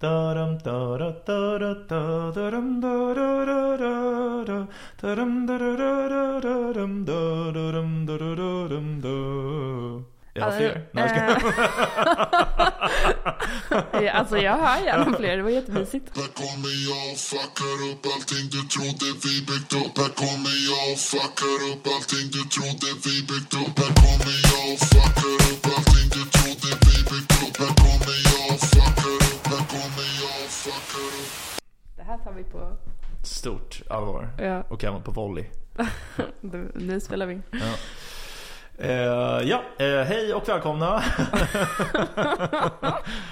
Darum, dara, dara, da, darum, dara, dara, da, darum, dara, dara, darum, da. Jag har fler. Nej, jag skojar. Ja, Alltså jag hör gärna fler, det var jättemysigt. Här kommer jag och fuckar upp allting du trodde vi byggt upp. Här kommer jag och fuckar upp allting du trodde vi byggt upp. Här kommer jag Stort allvar. ja, Och även på volley. nu- spelar vi. Ja. Eh, ja, eh, hej och välkomna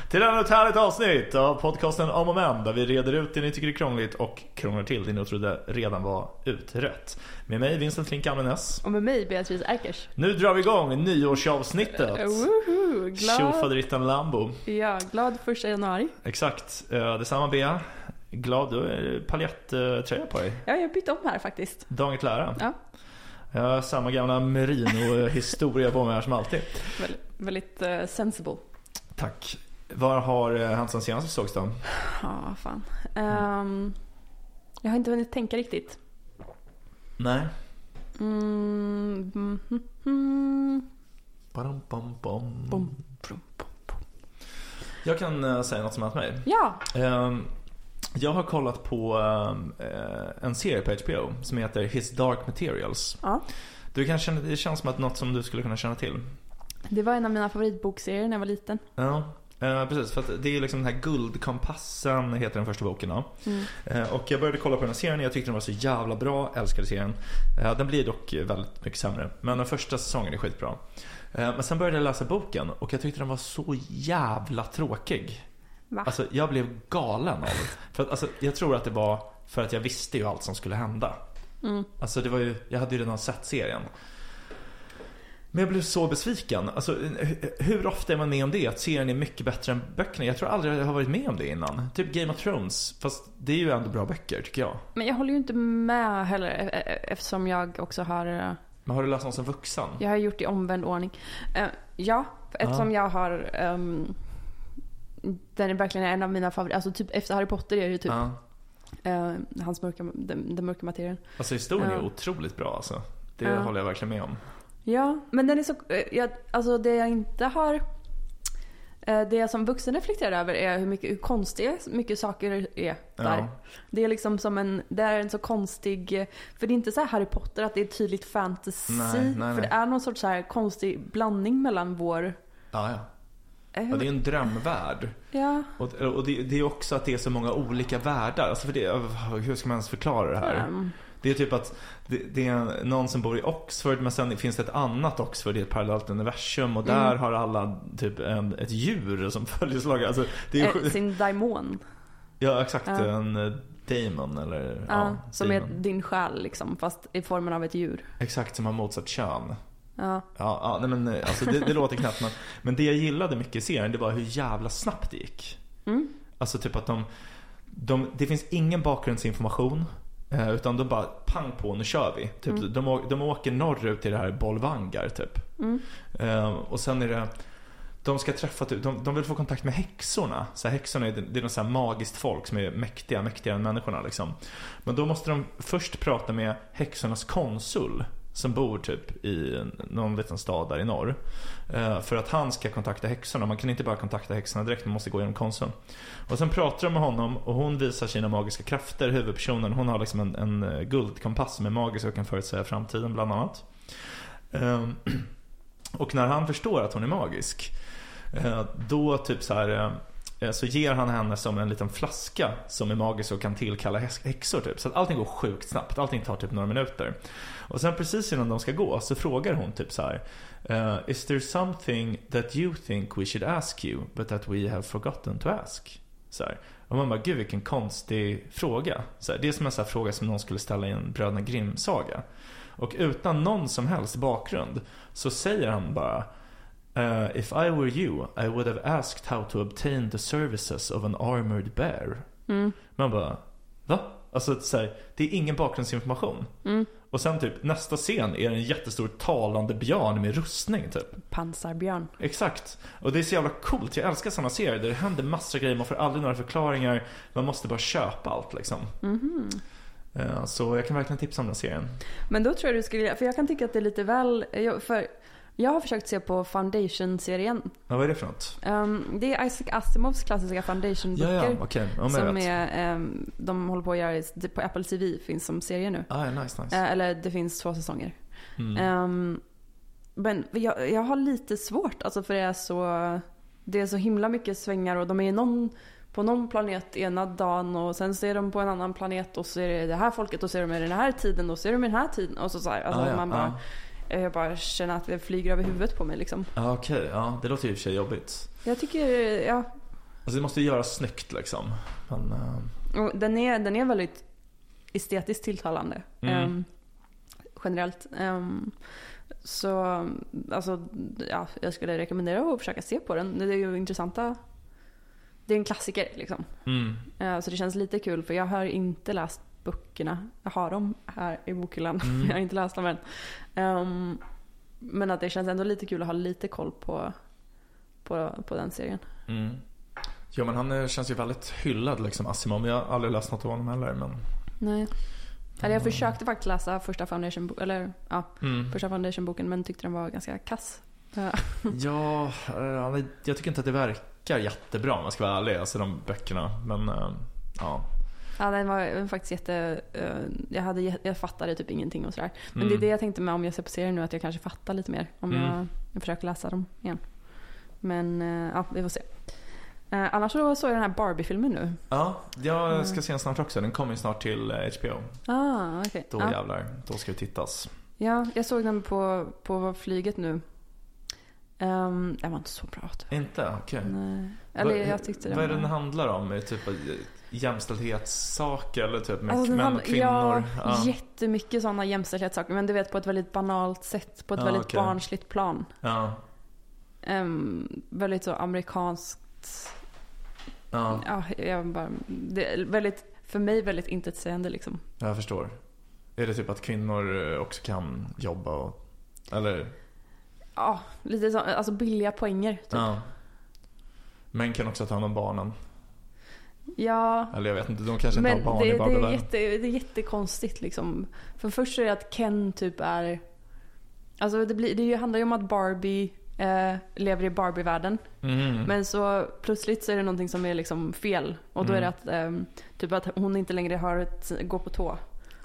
till ännu ett härligt avsnitt av podcasten Om och Men där vi reder ut det ni tycker är krångligt och krånglar till det ni trodde redan var utrett. Med mig Vincent Flink Ammenäs. Och med mig Beatrice Erkers. Nu drar vi igång nyårsavsnittet. Woho, glad, Tjofaderittan Lambo. ja, glad första januari. Exakt, eh, detsamma Bea. Glad, du har paljetttröja på dig. Ja, jag har bytt om här faktiskt. Dagen till ära. Ja, Jag har samma gamla merino-historia på mig här som alltid. väldigt, väldigt eh, sensible. Tack. Var har eh, hänt sen senast vi sågs då? Ja, fan. Ehm, jag har inte hunnit tänka riktigt. Nej. Mm, mm, mm, bom. Bom, bom, bom. Jag kan eh, säga något som hänt mig. Ja, Ehm, jag har kollat på ehm, eh, en serie på HBO som heter His Dark Materials. ja. Du kan känna, det känns som att något som du skulle kunna känna till. Det var en av mina favoritbokserier när jag var liten. Ja, eh, precis. För att det är liksom den här Guldkompassen heter den första boken. då. Mm. Eh, och jag började kolla på den här serien och jag tyckte den var så jävla bra. Älskade serien. Eh, den blir dock väldigt mycket sämre. Men den första säsongen är skitbra. Eh, men sen började jag läsa boken och jag tyckte den var så jävla tråkig. Va? Alltså jag blev galen av. För att, alltså, jag tror att det var för att jag visste ju allt som skulle hända. Mm. Alltså det var ju, jag hade ju redan sett serien. Men jag blev så besviken. Alltså, hu- hur ofta är man med om det? Att serien är mycket bättre än böckerna? Jag tror aldrig jag har varit med om det innan. Typ Game of Thrones. Fast det är ju ändå bra böcker tycker jag. Men jag håller ju inte med heller e- e- eftersom jag också har eh, Men har du läst dem som vuxen? Jag har gjort i omvänd ordning. Eh, ja, eftersom jag har... ehm, den är verkligen en av mina favoriter. Alltså typ efter Harry Potter är det ju typ Ja. eh, hans mörka, den, den mörka materien. Alltså historien är Ja. otroligt bra alltså. Det Ja. håller jag verkligen med om. Ja, men den är så... eh, jag, alltså det jag inte har... eh, det jag som vuxen reflekterar över är hur mycket hur konstiga mycket saker är där. Ja. Det är liksom som en, det är en så konstig, för det är inte så här Harry Potter att det är tydligt fantasy. Nej, nej, För nej. det är någon sorts så här konstig blandning mellan vår... Ja, ja. Ja det är en drömvärld. ja, Och, och det, det är också att det är så många olika världar. Alltså för det, hur ska man ens förklara det här? Mm. Det är typ att det, det är någon som bor i Oxford men sen finns det ett annat Oxford i ett parallellt universum och där Mm. har alla typ en, ett djur som följer slaget. Alltså, det är, Eh, sin daimon. ja exakt, Ja. en eh, demon eller Ja, ja, som är demon. din själ liksom, fast i formen av ett djur. Exakt som har motsatt kön. Ja. Ja, ja nej men eh, alltså det, det låter knappt men, men det jag gillade mycket i serien det var hur jävla snabbt det gick. Mm. Alltså typ att de, de det finns ingen bakgrundsinformation. eh, Utan de bara pang på, nu kör vi. Typ, Mm. de, de åker norrut till det här Bolvangar typ. Mm. Eh, och sen är det de ska träffa, typ- de, de vill få kontakt med häxorna. Så här, häxorna är, det är något så här magiskt folk som är mäktiga, mäktigare än människorna liksom. Men då måste de först prata med häxornas konsul. Som bor typ i någon liten stad där i norr. Eh, för att han ska kontakta häxorna. Man kan inte bara kontakta häxorna direkt, man måste gå genom konsuln. Och sen pratar de med honom och hon visar sina magiska krafter. Huvudpersonen, hon har liksom en, en guldkompass som är magisk och kan förutsäga framtiden bland annat. Ehm, och när han förstår att hon är magisk eh, Då typ så här eh, Eh, så ger han henne som en liten flaska Som är magisk och kan tillkalla häxor typ Så att allting går sjukt snabbt Allting tar typ några minuter Och sen precis innan de ska gå så frågar hon typ så här Uh, Is there something that you think we should ask you But that we have forgotten to ask? Så här. Och man bara, gud vilken konstig fråga. Så här, det är som en sån här fråga som någon skulle ställa i en Bröderna Grimm-saga. Och utan någon som helst bakgrund så säger han bara "Uh, If I were you, I would have asked how to obtain the services of an armored bear. Mm. Man bara, va? Alltså så här, det är ingen bakgrundsinformation. Mm. Och sen typ nästa scen är en jättestor talande björn med rustning typ. Pansarbjörn. Exakt. Och det är så jävla coolt. Jag älskar sådana serier där det händer massor grejer. Man får aldrig några förklaringar. Man måste bara köpa allt liksom. Mhm. Eh, Så jag kan verkligen tipsa om den serien. Men då tror jag du skulle för jag kan tycka att det är lite väl, för jag har försökt se på Foundation-serien. Ja, vad är det för något? Ehm, det är Isaac Asimovs klassiska Ja, Foundation-böcker. ja. Ja, men jag som är, ehm, de håller på att göra, på Apple TV finns som serie nu. Ah, ja, nice, nice. Eh, eller det finns två säsonger. Mm. Ehm, men jag, jag har lite svårt, alltså för det är så, det är så himla mycket svängar och de är någon, på någon planet ena dagen och sen så är de på en annan planet och så är det det här folket och så är de i den här tiden och så är de i den här tiden och så, så här, alltså Ah, ja, man bara, jag bara känner att det flyger över huvudet på mig liksom. Ja, okej. Ja, det låter ju i och för sig jobbigt. Jag tycker, ja, Alltså det måste ju göras snyggt liksom. Men, eh, och den är, den är väldigt estetiskt tilltalande. Mm. ehm, generellt. Ehm, så alltså, ja, jag skulle rekommendera att försöka se på den. Det är ju intressanta. Det är en klassiker liksom. mm. Eh, så det känns lite kul för jag har inte läst böckerna. Jag har dem här i bokhyllan. Mm. jag har inte läst dem än. Ehm, men att det känns ändå lite kul att ha lite koll på, på, på den serien. Mm. Jo men han eh, känns ju väldigt hyllad liksom Asimov. Jag har aldrig läst något av honom heller men. Nej. Eller jag försökte faktiskt läsa första foundation, eller, ja, Mm. första foundation-boken men tyckte den var ganska kass. Ja, eh, jag tycker inte att det verkar jättebra om jag ska vara ärlig. Alltså de böckerna. Men eh, ja. Ja, den var faktiskt jätte... eh, jag, hade, jag fattade typ ingenting och sådär. Men Mm. det är det jag tänkte med om jag ser på serien nu, att jag kanske fattar lite mer. Om Mm. jag, jag försöker läsa dem igen. Men eh, ja, vi får se. Eh, annars så såg jag den här Barbie-filmen nu. Ja, jag Mm. ska se den snart också. Den kommer ju snart till HBO. Ah, okej. Då ja. jävlar, då ska det tittas. ja, jag såg den på, på flyget nu. Um, den var inte så bra. Typ. Inte? Okej. Nej. Eller Vad- jag tyckte den Vad är det den handlar om? Är det typ jämställdhetssaker eller typ med Alltså, män och kvinnor? Ja, jättemycket sådana jämställdhetssaker. Men du vet på ett väldigt banalt sätt. På ett Ja, väldigt okej. barnsligt plan. ja. Ehm, väldigt så amerikanskt. ja, Ja, jag bara, det är väldigt, för mig väldigt intetsägande liksom. jag förstår. Är det typ att kvinnor eh, också kan jobba och... Eller? Ja, lite så, alltså billiga poänger. Typ. Ja. Ja. Män kan också ta hand om barnen. Ja Eller jag vet inte, de kanske inte men har barn det, i det, är Barbie jätte, det är jättekonstigt liksom. För först är det att Ken typ är... Alltså det, blir, det handlar ju om att Barbie eh, lever i Barbie-världen. mm. Men så plötsligt så är det någonting som är liksom fel. Och då är det Mm. att, ehm, typ att hon inte längre har ett, går på tå.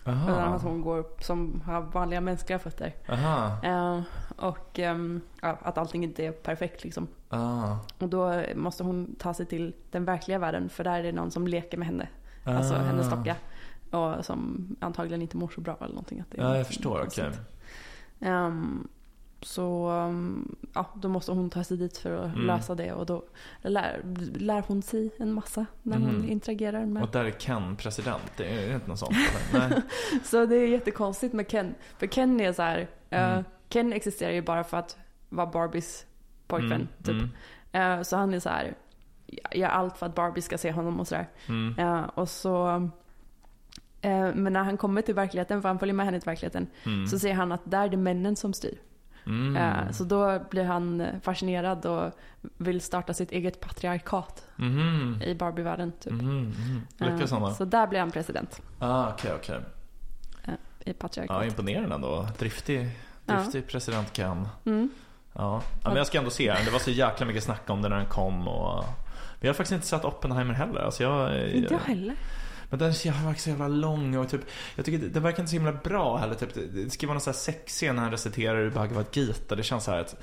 Utan att Aha. hon går som har vanliga mänskliga fötter. Aha. Eh, och ja, att allting inte är perfekt liksom. Ah. Och då måste hon ta sig till den verkliga världen för där är det någon som leker med henne. Alltså Ah. hennes docka. Och som antagligen inte mår så bra eller någonting. Att det Ja, jag förstår. Okej. konstigt. Ehm, så um, ja, då måste hon ta sig dit för att Mm. lösa det och då lär, lär hon sig en massa när hon Mhm. interagerar med. Och där är Ken president. Det är inte något sånt? Nej. Så det är jättekonstigt med Ken. För Ken är så här, eh, Mm. Ken existerar ju bara för att vara Barbies pojkvän. Mm, Typ. mm, Eh, så han är så här, gör allt för att Barbie ska se honom och sådär. mm. Ja, och så... Eh, men när han kommer till verkligheten, för han följer med henne till verkligheten, Mm. så ser han att där är det männen som styr. Mm. Eh, så då blir han eh, fascinerad och vill starta sitt eget patriarkat Mhm. i Barbie-världen. Typ. Mhm, mhm. Lyckas han Eh, då? Så där blir han president Ah, okej, okej. i Ja, patriarkat. imponerande ändå. Driftig, driftig president Ken. Mm. Ja. ja, men jag ska ändå se den. Det var så jäkla mycket snack om den när den kom och... Men jag har faktiskt inte sett Oppenheimer heller. Alltså jag, Inte jag heller. Men den verkar så jävla lång och typ Jag tycker det- den verkar inte så himla bra heller typ, Det ska vara någon sån här sexscen när han reciterar ur Bhagavad Gita Det känns så här att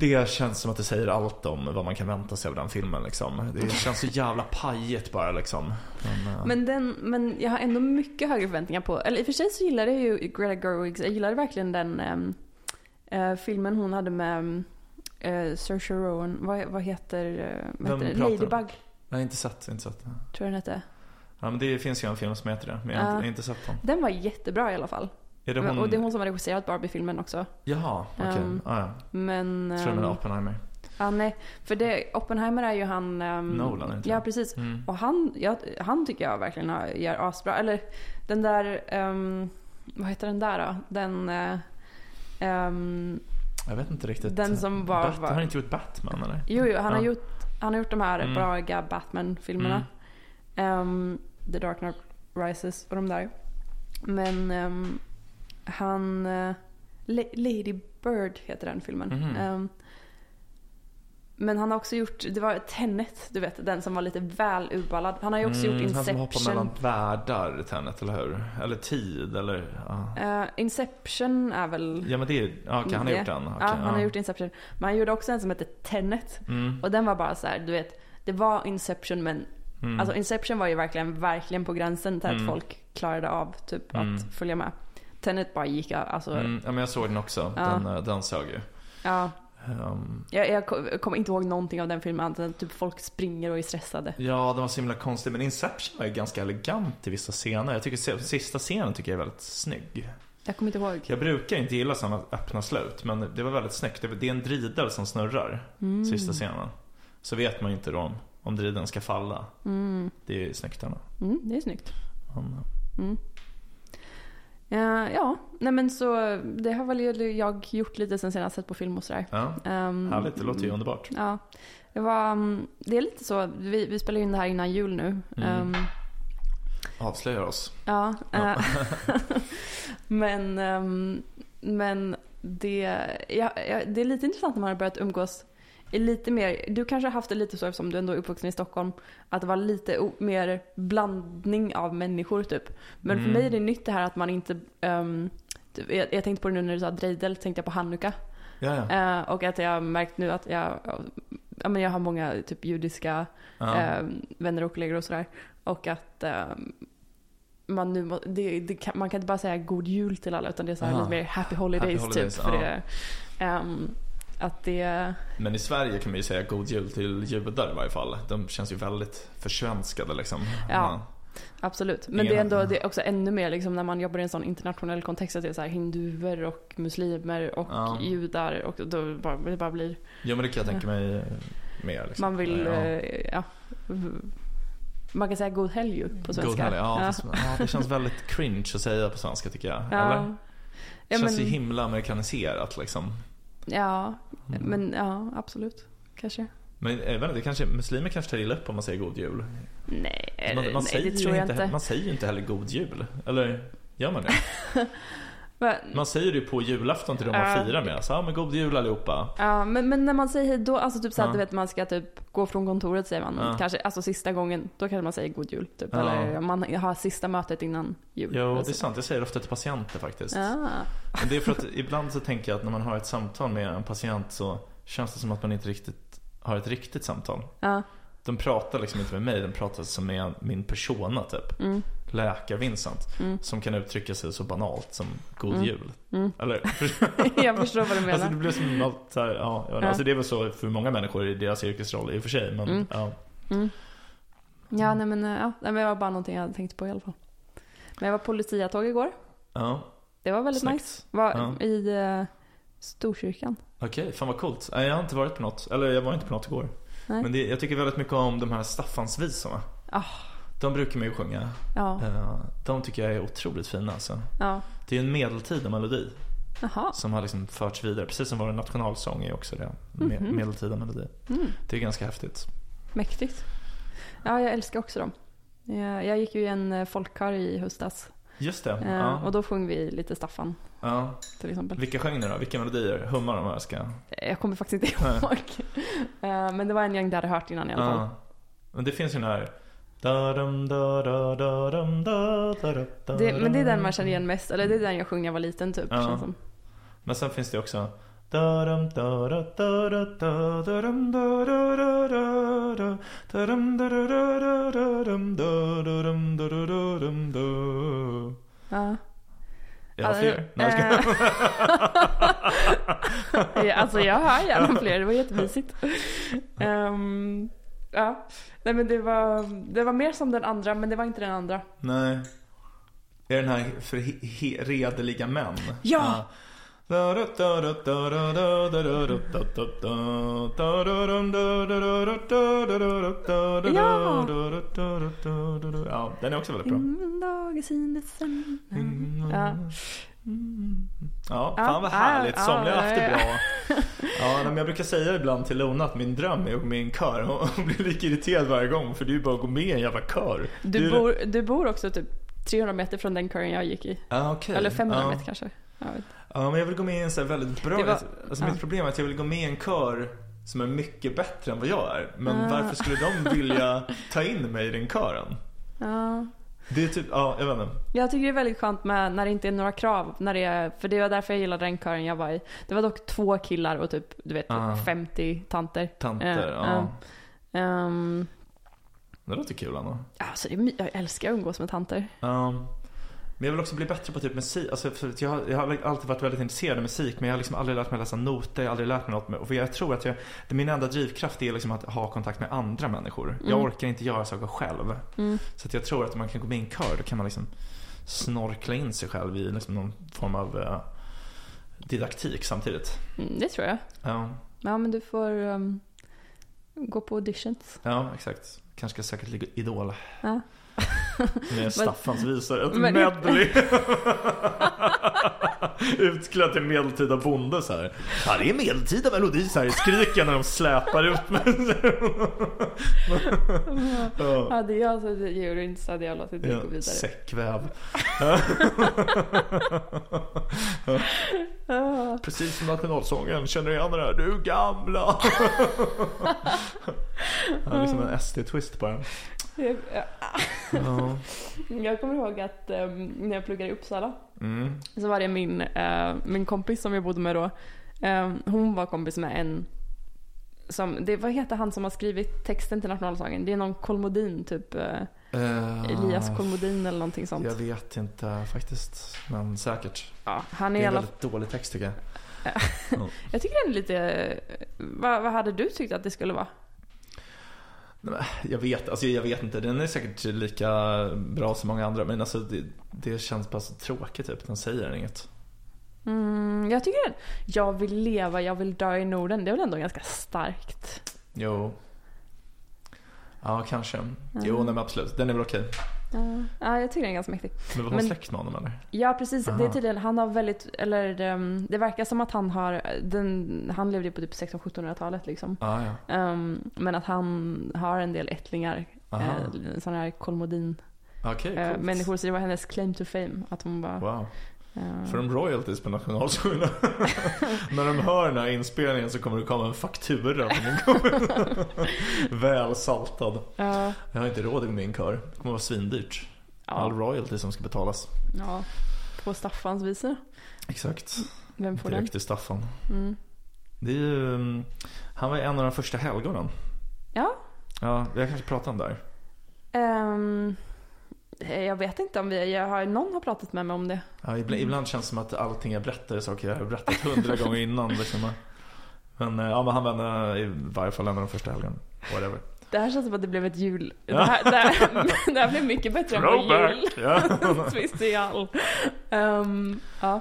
Det känns som att det säger allt om vad man kan vänta sig av den filmen liksom. Det känns så jävla pajigt bara liksom. Men, eh, Men, den, men jag har ändå mycket högre förväntningar på, eller i och för sig så gillar jag ju Greta Gerwig, jag gillade verkligen den eh, filmen hon hade med uh, Saoirse Rowan, vad, vad heter, uh, vad heter du? Ladybug, Nej inte sett, inte sett. Tror jag den hette. Ja men det finns ju en film som heter det Men jag har inte, har inte sett den Den var jättebra i alla fall. Är det hon? Och det är hon som har regisserat Barbie-filmen också. Jaha, okej Ehm, ah, ja. Men... Jag tror du ehm, menar Oppenheimer ja, nej, för det, Oppenheimer är ju han... ehm, Nolan, inte Ja, precis. mm. Och han, ja, han tycker jag verkligen har- gör asbra. Eller den där... ehm, vad heter den där då? Den... ehm, Jag vet inte riktigt. Den som var- Bat- var- Har han inte gjort Batman eller? jo, jo, han, har Ja. gjort, han har gjort de här Mm. braga Batman-filmerna. Ehm, The Dark Knight Rises och de där. Men ehm, han... La- Lady Bird heter den filmen. Mhm. Ehm, men han har också gjort, det var Tenet, du vet, den som var lite väl urballad. Han har ju också gjort Mm, Han som hoppar Inception. mellan världar, Tenet, eller hur? Eller tid, eller? Ja, Eh, Inception är väl... ja men det är... Ja, okej, han har gjort den. Okej, ja, han har gjort Inception. Men han gjorde också en som heter Tenet. Mm, Och den var bara så här, du vet, det var Inception men mm. Alltså Inception var ju verkligen, verkligen på gränsen till att Mm. folk klarade av typ Mm. att följa med. Tenet bara gick av, alltså, Mm, ja, men jag såg den också. Ja. Den, eh, den sög ju. ja. Ehm, Jag, jag ko- jag kommer inte ihåg någonting av den filmen annat än att typ folk springer och är stressade. ja, den var så himla konstig. Men Inception var ju ganska elegant i vissa scener. Jag tycker sista scenen tycker jag är väldigt snygg. Jag kommer inte ihåg. Jag brukar inte gilla sådana öppna slut, men det var väldigt snyggt. Det det är en dridel som snurrar, Mm. sista scenen. Så vet man ju inte då om, om drideln ska falla. Mm. Det är snyggt ändå. Mm, det är snyggt. Mm. Eh, ja, nej men så det har väl jag gjort lite sen senast sett på film och sådär. ja, Um, härligt. Det låter ju underbart. Ja, det var, mm, det är lite så, vi, vi spelar in det här innan jul nu. Mm. Ehm, Avslöjar oss. ja, Ja. eh, men, ehm, men det, ja, det är lite intressant när man har börjat umgås i lite mer, du kanske har haft det lite så eftersom du ändå är uppvuxen i Stockholm, att det var lite mer blandning av människor typ. Men för Mm. mig är det nytt det här att man inte, ehm, typ, jag, jag tänkte på det nu när du sa drejdel, tänkte jag på Hanukka. Ja, ja. Eh, och att jag har märkt nu att jag, ja, men jag har många typ judiska eh, vänner och kollegor och sådär. Och att eh, man nu det, det kan, man kan inte bara säga god jul till alla utan det är så lite mer happy holidays, Happy holidays, typ. För det, ehm, att det, Men i Sverige kan man ju säga god jul till judar i varje fall. De känns ju väldigt försvenskade liksom. Ja. absolut. Men Ingen- det är ändå det är också ännu mer liksom när man jobbar i en sån internationell kontext att det är så här hinduer och muslimer och Ja. judar och då bara, det bara blir, Jo men det kan jag tänka mig mer. Liksom. man vill, ja. eh, ja. Man kan säga god helg på svenska. God helg, ja, ja. Fast, ja. Det känns väldigt cringe att säga på svenska tycker jag. Ja. Eller? Det Ja, känns men- ju himla amerikaniserat liksom. Ja, Mm. men ja, absolut. Kanske. Men inte, det kanske, muslimer kanske tar illa upp om man säger god jul. Nej, Man, man, nej säger, det tror jag inte. man säger ju inte heller god jul. Eller gör man det? Man säger det ju på julafton till de man Ja. firar med. Så, ja men god jul allihopa. ja, men, men när man säger hej då, alltså typ så att Ja. du vet man ska typ gå från kontoret säger man Ja. kanske, alltså sista gången, då kanske man säger god jul typ. Ja. Eller man har sista mötet innan jul. Jo, det Alltså. är sant. Jag säger det ofta till patienter faktiskt. Men det är för att ibland så tänker jag att när man har ett samtal med en patient så känns det som att man inte riktigt har ett riktigt samtal. Ja. De pratar liksom inte med mig, de pratar som med min persona typ. Mm. Läkar-Vincent. Mm. Som kan uttrycka sig så banalt som God Mm. Jul. Mm. Eller? jag förstår vad du menar. alltså det blir som allt så här, ja. Ja. Alltså det är väl så för många människor i deras yrkesroll i och för sig. Men Mm. ja. Mm. Ja, nej men, ja, det var bara någonting jag hade tänkt på i alla fall. Men jag var på Lucia-tåg igår. ja. Det var väldigt Snyggt. nice. Var Ja. i uh, Storkyrkan. Okej, fan vad coolt. Jag har inte varit på något. Eller jag var inte på något igår. Nej. Men det, jag tycker väldigt mycket om de här Staffansvisorna. Ah. De brukar man ju sjunga. Ja, Eh, De tycker jag är otroligt fina alltså. ja. Det är en medeltida melodi Jaha. som har liksom förts vidare. Precis som vår nationalsång är också det. Me- Mhm. Medeltida melodi. Mm. Det är ganska häftigt. Mäktigt. Ja, jag älskar också dem. Jag, jag gick ju i en eh, folkkör i höstas. Just det. Eh, Ja. Och då sjöng vi lite Staffan ja. till exempel. Vilka sjöng ni då? Vilka melodier? Hummar de här ska? Jag kommer faktiskt inte ihåg. Eh, Men det var en gäng där jag hade hört innan i alla fall. Ja. Men det finns ju den här. Det, men det är den man känner igen mest. Eller det är den jag sjöng när jag var liten typ. Ja. känns som. Men sen finns det också Da. Ja. Jag har Ja, fler. Nej, jag eh, ska... Alltså jag har gärna fler, det var jättemysigt. Ehm, ja, nej men det var, det var mer som den andra men det var inte den andra. Nej. Är den här för he- he- redeliga män? Ja! Ja, den är också väldigt bra. En dag i december. Ja. Ja, Ja, fan vad ja, härligt. ja, Somliga har haft det ja, bra. Ja, men jag brukar säga ibland till Lona att min dröm är att gå med i en kör. Hon blir lika irriterad varje gång för det är ju bara att gå med i en jävla kör. Du, bor, du bor också typ 300 meter från den kören jag gick i. Ja, okej. Eller 500 ja. meter kanske. Ja, men jag vill gå med i en så väldigt bra... Var- alltså ja. mitt problem är att jag vill gå med i en kör som är mycket bättre än vad jag är. Men Ah. varför skulle de vilja ta in mig i den kören? Ja. Det är typ, ja, jag vet inte. Jag tycker det är väldigt skönt med när det inte är några krav. När det är, för det var därför jag gillade den kören jag var i. Det var dock två killar och typ, du vet, Ah. 50 tanter. Tanter, ja. eh, ehm, Det låter kul ändå. alltså det jag älskar att umgås med tanter. Ja. Men jag vill också bli bättre på typ musik. Alltså, för jag, har- jag har alltid varit väldigt intresserad av musik men jag har liksom aldrig lärt mig läsa noter, jag har aldrig lärt mig något. Med, och jag tror att jag, det, min enda drivkraft är liksom att ha kontakt med andra människor. Jag Mm. orkar inte göra saker själv. Mm. Så att jag tror att om man kan gå med i en kör då kan man liksom snorkla in sig själv i liksom någon form av eh, didaktik samtidigt. Mm, det tror jag. Ja, Ja men du får ehm, gå på auditions. ja exakt. Kanske ska söka till Idol. Ja. Med Staffans visar ett Men- medley. Utklädd till medeltida bonde så här. Ja det är medeltida melodi så här skriker när de släpar ut mig. ja. Hade jag i juryn så hade jag låtit det gå Ja, vidare. säckväv. Precis som nationalsången, känner du igen det här? Du gamla. ja, liksom en SD-twist på den. Jag, Ja. jag kommer ihåg att ehm, när jag pluggade i Uppsala Mm. så var det min, eh, min kompis som jag bodde med då. Ehm, hon var kompis med en som, det, vad heter han som har skrivit texten till nationalsången? Det är någon Kolmodin typ. Eh, Elias Kolmodin eller någonting sånt. Jag vet inte faktiskt, men säkert. Ja, han Det är i är alla väldigt dålig text tycker jag. Jag tycker den är lite... Vad, vad hade du tyckt att det skulle vara? Jag vet, alltså jag vet inte. Den är säkert lika bra som många andra. Men alltså det, det känns bara så tråkigt typ. Den säger inget. Mm, jag tycker den, jag vill leva, jag vill dö i Norden. Det är väl ändå ganska starkt? Jo. Ja, kanske. Jo, nej men absolut. Den är väl okej. Ja, ja jag tycker den är ganska mäktig. Men var hon släkt med honom eller? Ja precis, det är Aha. tydligen, han har väldigt, eller um, det verkar som att han har, den, han levde ju på typ 1600-1700-talet liksom. Ah, ja. Ehm, men att han har en del ättlingar, Aha. eh, sådana här Kolmodin Okej, eh, coolt. människor. Så det var hennes claim to fame. Att hon bara... Wow. Får de royalties på nationalsången? När de hör den här inspelningen så kommer det komma en faktura från min kommun. Väl saltad. ja, Jag har inte råd med min kör. Det kommer vara svindyrt. All ja, royalty som ska betalas. ja, på Staffans visor. Exakt. Vem får den? Direkt till Staffan. Mm. Det är ju, mm, han var en av de första helgonen. Ja, Ja, vi har kanske pratat om det här. ehm, jag vet inte om vi, jag har, någon har pratat med mig om det. Ja, ibland, ibland känns det som att allting jag berättar är saker jag har berättat hundra gånger innan. Liksom. Men, eh, ja, men han en, i varje fall en av de första helgonen. Whatever. Det här känns som att det blev ett jul. Det Ja. här, det här, det här blev mycket bättre än vår jul. Ja. Special. Um, ja,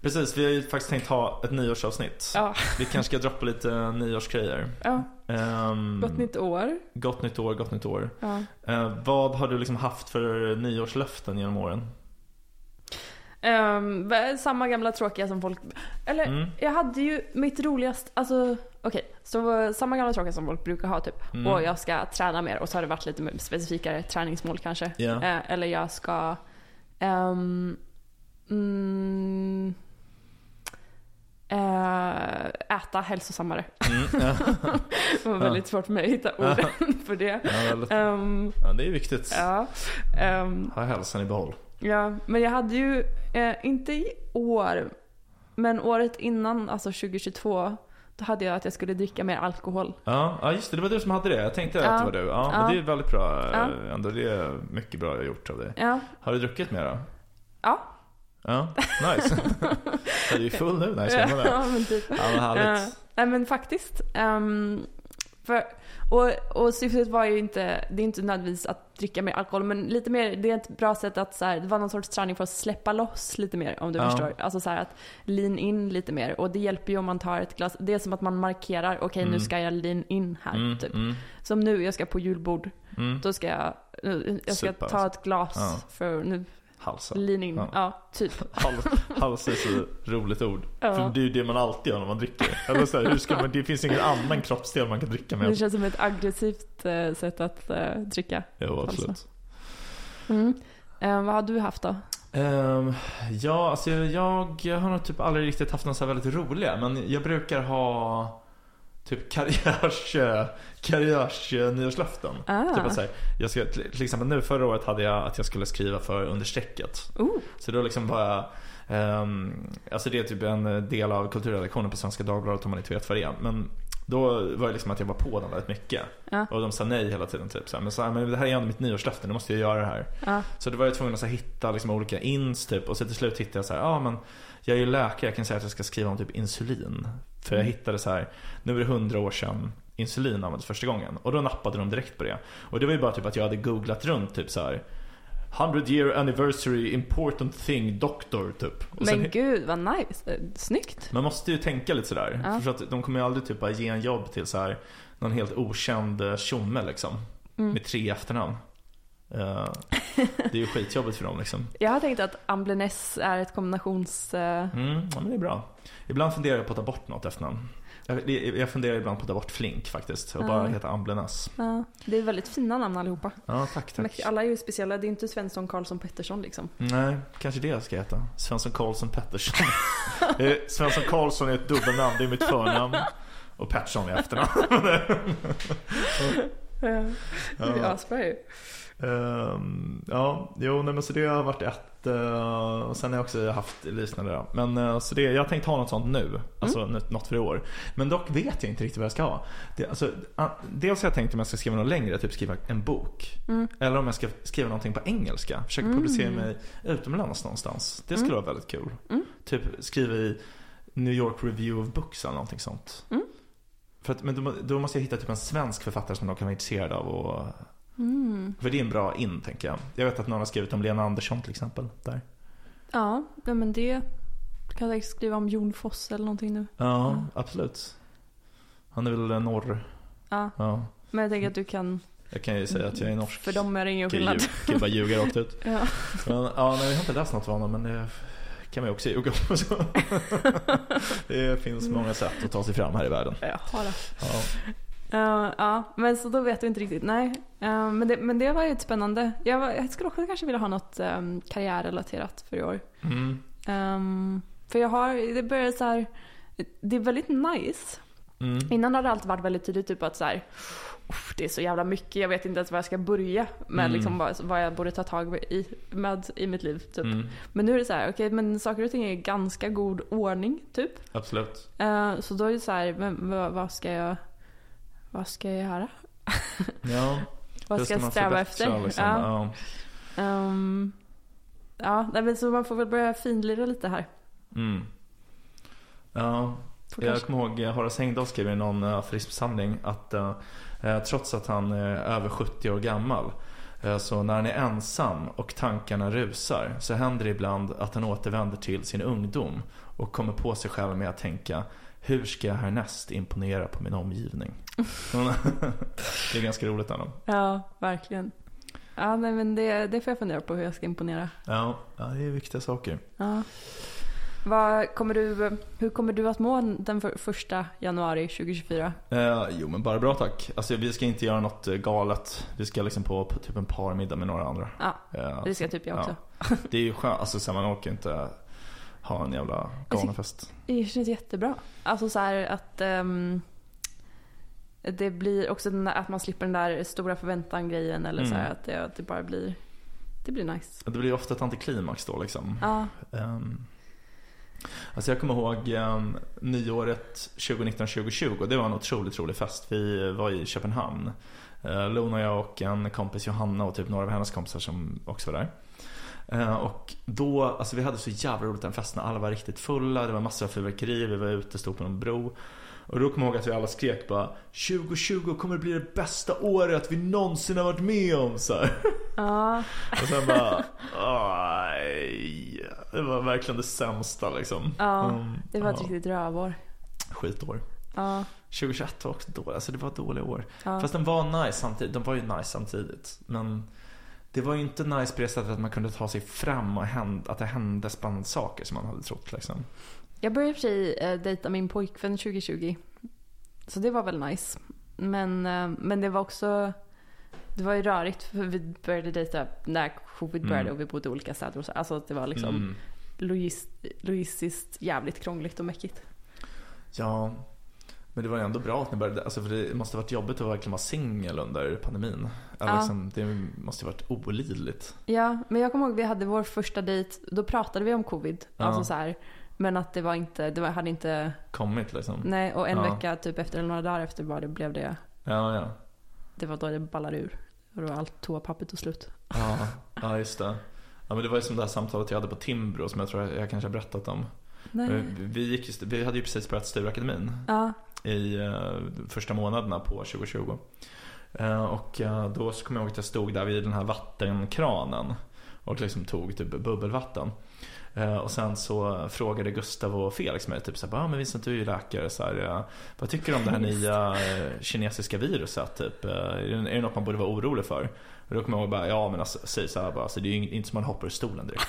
Precis, vi har ju faktiskt tänkt ha ett nyårsavsnitt. ja, Vi kanske ska droppa lite nyårsgrejer. ja. Um, Gott nytt år. Gott nytt år, gott nytt år. Ja. Eh, vad har du liksom haft för nyårslöften genom åren? V- samma gamla tråkiga som folk... Eller Mm. jag hade ju mitt roligast... Alltså okej. så eh, samma gamla tråkiga som folk brukar ha typ. Mm. Och jag ska träna mer och så har det varit lite mer specifikare träningsmål kanske. Ja. Eh, eller jag ska... ehm, mm, äta hälsosammare. Mm, ja. Det var väldigt svårt för mig att hitta orden för det. Ja, Ehm, ja, det är viktigt. ja. Ehm, Ha hälsan i behåll. Ja, men jag hade ju, eh, inte i år, men året innan, alltså 2022, då hade jag att jag skulle dricka mer alkohol. Ja, ja, just det. Det var du som hade det. Jag tänkte Ja. att det var du. Ja, Ja. Men det är väldigt bra. eh, Ja. Ändå, det är mycket bra gjort av dig. Ja, Har du druckit mer då? ja. Ja, nice. är du full nu? Nej, känner man det? ja men typ. Ja, men härligt. Eh, nej men faktiskt. ehm, För, och, och syftet var ju inte, det är inte nödvändigtvis att dricka mer alkohol, men lite mer, det är ett bra sätt att så här, det var någon sorts träning för att släppa loss lite mer om du Ja. förstår. Alltså så här att lean in lite mer. Och det hjälper ju om man tar ett glas, det är som att man markerar, okej Mm. nu ska jag lean in här. Mm, Typ. mm, Som nu, jag ska på julbord, mm. då ska jag, jag ska Supa, ta alltså. ett glas Ja. för nu, Halsen. lean in. Ja. Ja, typ. Hals, hals är så roligt ord. Ja. För det är ju det man alltid gör när man dricker. Eller så här, hur ska man, det finns ingen annan kroppsdel man kan dricka Det med. känns som ett aggressivt eh, sätt att eh, dricka. Jo, absolut. Mm. Eh, vad har du haft då? Ehm, ja, alltså jag, jag har nog typ aldrig riktigt haft något så här väldigt roliga. Men jag brukar ha typ karriärs, karriärs nyårslöften. Ah. Typ att så här, jag ska, till exempel nu förra året hade jag att jag skulle skriva för Understrecket. Oh. Så då liksom bara ehm, Alltså det är typ en del av kulturredaktionen på Svenska Dagbladet om man inte vet vad det är. Men då var det liksom att jag var på dem väldigt mycket. Ja. Och de sa nej hela tiden typ så här, Men, så här, men det här är ändå mitt nyårslöfte, nu måste jag göra det här. Ja. Så då var jag tvungen att så här, hitta liksom, olika ins typ. Och så till slut hittade jag så här, ja men jag är ju läkare, jag kan säga att jag ska skriva om typ insulin. För jag hittade så här, nu är det hundra år sedan insulin användes första gången. Och då nappade de direkt på det. Och det var ju bara typ att jag hade googlat runt typ så här 100 year anniversary important thing doctor typ. Och sen- Men gud vad nice. Eh, Snyggt. man måste ju tänka lite sådär. Ja. För att de kommer ju aldrig typ bara ge en jobb till så här någon helt okänd eh, tjomme liksom. Mm. Med tre efternamn. Eh, det är ju skitjobbigt för dem liksom. Jag har tänkt att Ambleness är ett kombinations... eh, Mm, ja, men det är bra. Ibland funderar jag på att ta bort något efternamn. Jag, jag funderar ibland på att ta bort Flink faktiskt. Och Ja. bara heta Amblenas. ja, det är väldigt fina namn allihopa. Ja, tack, tack. Alla är ju speciella. Det är inte Svensson, Karlsson, Pettersson liksom. Nej, kanske det jag ska heta. Svensson Karlsson Pettersson. Eh, Svensson Karlsson är ett dubbelnamn, det är mitt förnamn. Och Pettersson är efternamn. Ja. Det är asbra ju. Ehm, ja, jo, nej, men så det har varit ett. eh, och sen har jag också haft liknande. då. Men eh, så det, jag har tänkt ha något sånt nu. Alltså Mm. något- för i år. Men dock vet jag inte riktigt vad jag ska ha. Det, alltså, dels har jag tänkt om jag ska skriva något längre, typ skriva en bok. Mm. Eller om jag ska skriva någonting på engelska. Försöka Mm. publicera mig utomlands någonstans. Det skulle Mm. vara väldigt kul. Mm. Typ skriva i New York Review of Books eller någonting sånt. Mm. För att, men då, då måste jag hitta typ en svensk författare som de kan vara intresserade av. Och, Mm. för det är en bra in, tänker jag. Jag vet att någon har skrivit om Lena Andersson till exempel. Där. Ja, men det... Du kan säkert skriva om Jon Foss eller någonting nu. Ja, Mm. absolut. Han är väl norr. Ja, Ja. men jag tänker att du kan... Jag kan ju säga att jag är norsk. För dem är det ingen skillnad. lju- kan ju bara ljuga rakt ut. Ja. Men, ja, nej, jag har inte läst något av honom men det kan man ju också ljuga om. Det finns många sätt att ta sig fram här i världen. Jag det. Ja. Ja, ja, men så då vet du inte riktigt. Nej, Eh, men, det, men det var ju spännande. Jag, var, jag skulle också kanske vilja ha något um, karriärrelaterat för i år. Mm. Ehm, för jag har, det börjar så här, det är väldigt nice. Mm. Innan hade det alltid varit väldigt tydligt typ att så här, "Uff, det är så jävla mycket, jag vet inte ens var jag ska börja med Mm. liksom vad, vad jag borde ta tag i, med i mitt liv. Typ. Mm. Men nu är det så här, okej men saker och ting är i ganska god ordning typ. Absolut. Eh, så då är det så här, men vad, vad ska jag, vad ska jag göra? Ja, Vad ska jag sträva efter? Liksom. Ja. Ja. Ehm, ja, men så man får väl börja finlira lite här. Mm. ja, jag kanske- kommer ihåg eh, Horace Engdahl skrev i någon uh, aforismsamling att eh, eh, trots att han är över 70 år gammal eh, så när han är ensam och tankarna rusar så händer det ibland att han återvänder till sin ungdom och kommer på sig själv med att tänka hur ska jag härnäst imponera på min omgivning? det är ganska roligt ändå. Ja, verkligen. Ja, nej, men det, det får jag fundera på hur jag ska imponera. Ja, ja, det är viktiga saker. Ja. Vad kommer du, hur kommer du att må den för, första januari 2024? Eh, jo men bara bra tack. Alltså vi ska inte göra något eh, galet. Vi ska liksom på, på typ en parmiddag med några andra. Ja, Eh, det ska typ jag också. Ja. Det är ju skönt, alltså så man orkar inte ha en jävla galenfest. Det känns jättebra. Alltså så här att ehm, det blir också den där, att man slipper den där stora förväntan-grejen eller så här Mm. att det, att det bara blir, det blir nice. Det blir ofta ett antiklimax då liksom. Ja, Um, alltså jag kommer ihåg um, nyåret 2019-2020. Det var en otroligt, otrolig fest. Vi var i Köpenhamn. Uh, Lona, jag och en kompis Johanna och typ några av hennes kompisar som också var där. Eh, och då, alltså vi hade så jävla roligt den festen. Alla var riktigt fulla, det var massor av fyrverkerier, vi var ute, stod på en bro. Och då kommer jag ihåg att vi alla skrek bara 2020 kommer bli det bästa året vi någonsin har varit med om så. Ja, Och sen bara, aj. Det var verkligen det sämsta liksom. Ja, Mm, det var ett ja, riktigt rövår. Skitår. Ja, 2021 var också dåligt, alltså det var dåliga år. ja. Fast den var nice samtidigt, de var ju nice samtidigt. Men det var ju inte nice på det sättet att man kunde ta sig fram och hända, att det hände spännande saker som man hade trott liksom. Jag började i och för sig eh, dejta min pojkvän 2020. Så det var väl nice. Men, eh, men det var också... Det var ju rörigt för vi började dejta när covid började Mm. och vi bodde i olika städer och så. Alltså det var liksom Mm. logist, logistiskt jävligt krångligt och mäckigt. Ja, men det var ju ändå bra att ni började, alltså för det måste ha varit jobbigt att verkligen vara singel under pandemin. Eller Ja. liksom, det måste ha varit olidligt. Ja, men jag kommer ihåg vi hade vår första dejt. Då pratade vi om covid. Ja. Alltså så här. Men att det var inte, det var, hade inte, Kommit liksom. nej och en Ja. vecka typ efter eller några dagar efter var det, blev det, Ja, ja. det var då det ballade ur. Och då var allt toapapper tog slut. Ja, ja just det. Ja men det var ju som det här samtalet jag hade på Timbro som jag tror jag, jag kanske har berättat om. Nej. Vi, gick, just- vi hade ju precis börjat Stureakademin Ja, i eh, första månaderna på 2020. Eh, och eh, då så kommer jag ihåg att jag stod där vid den här vattenkranen och liksom tog typ bubbelvatten. Och sen så frågade Gustav och Felix mig typ såhär, ah, men Vincent du är ju läkare, så här, vad tycker du om det här nya kinesiska viruset? Typ? Är det något man borde vara orolig för? Och då kommer jag ihåg bara, ja men alltså, säg så här bara, alltså, det är ju inte som man hoppar ur stolen direkt.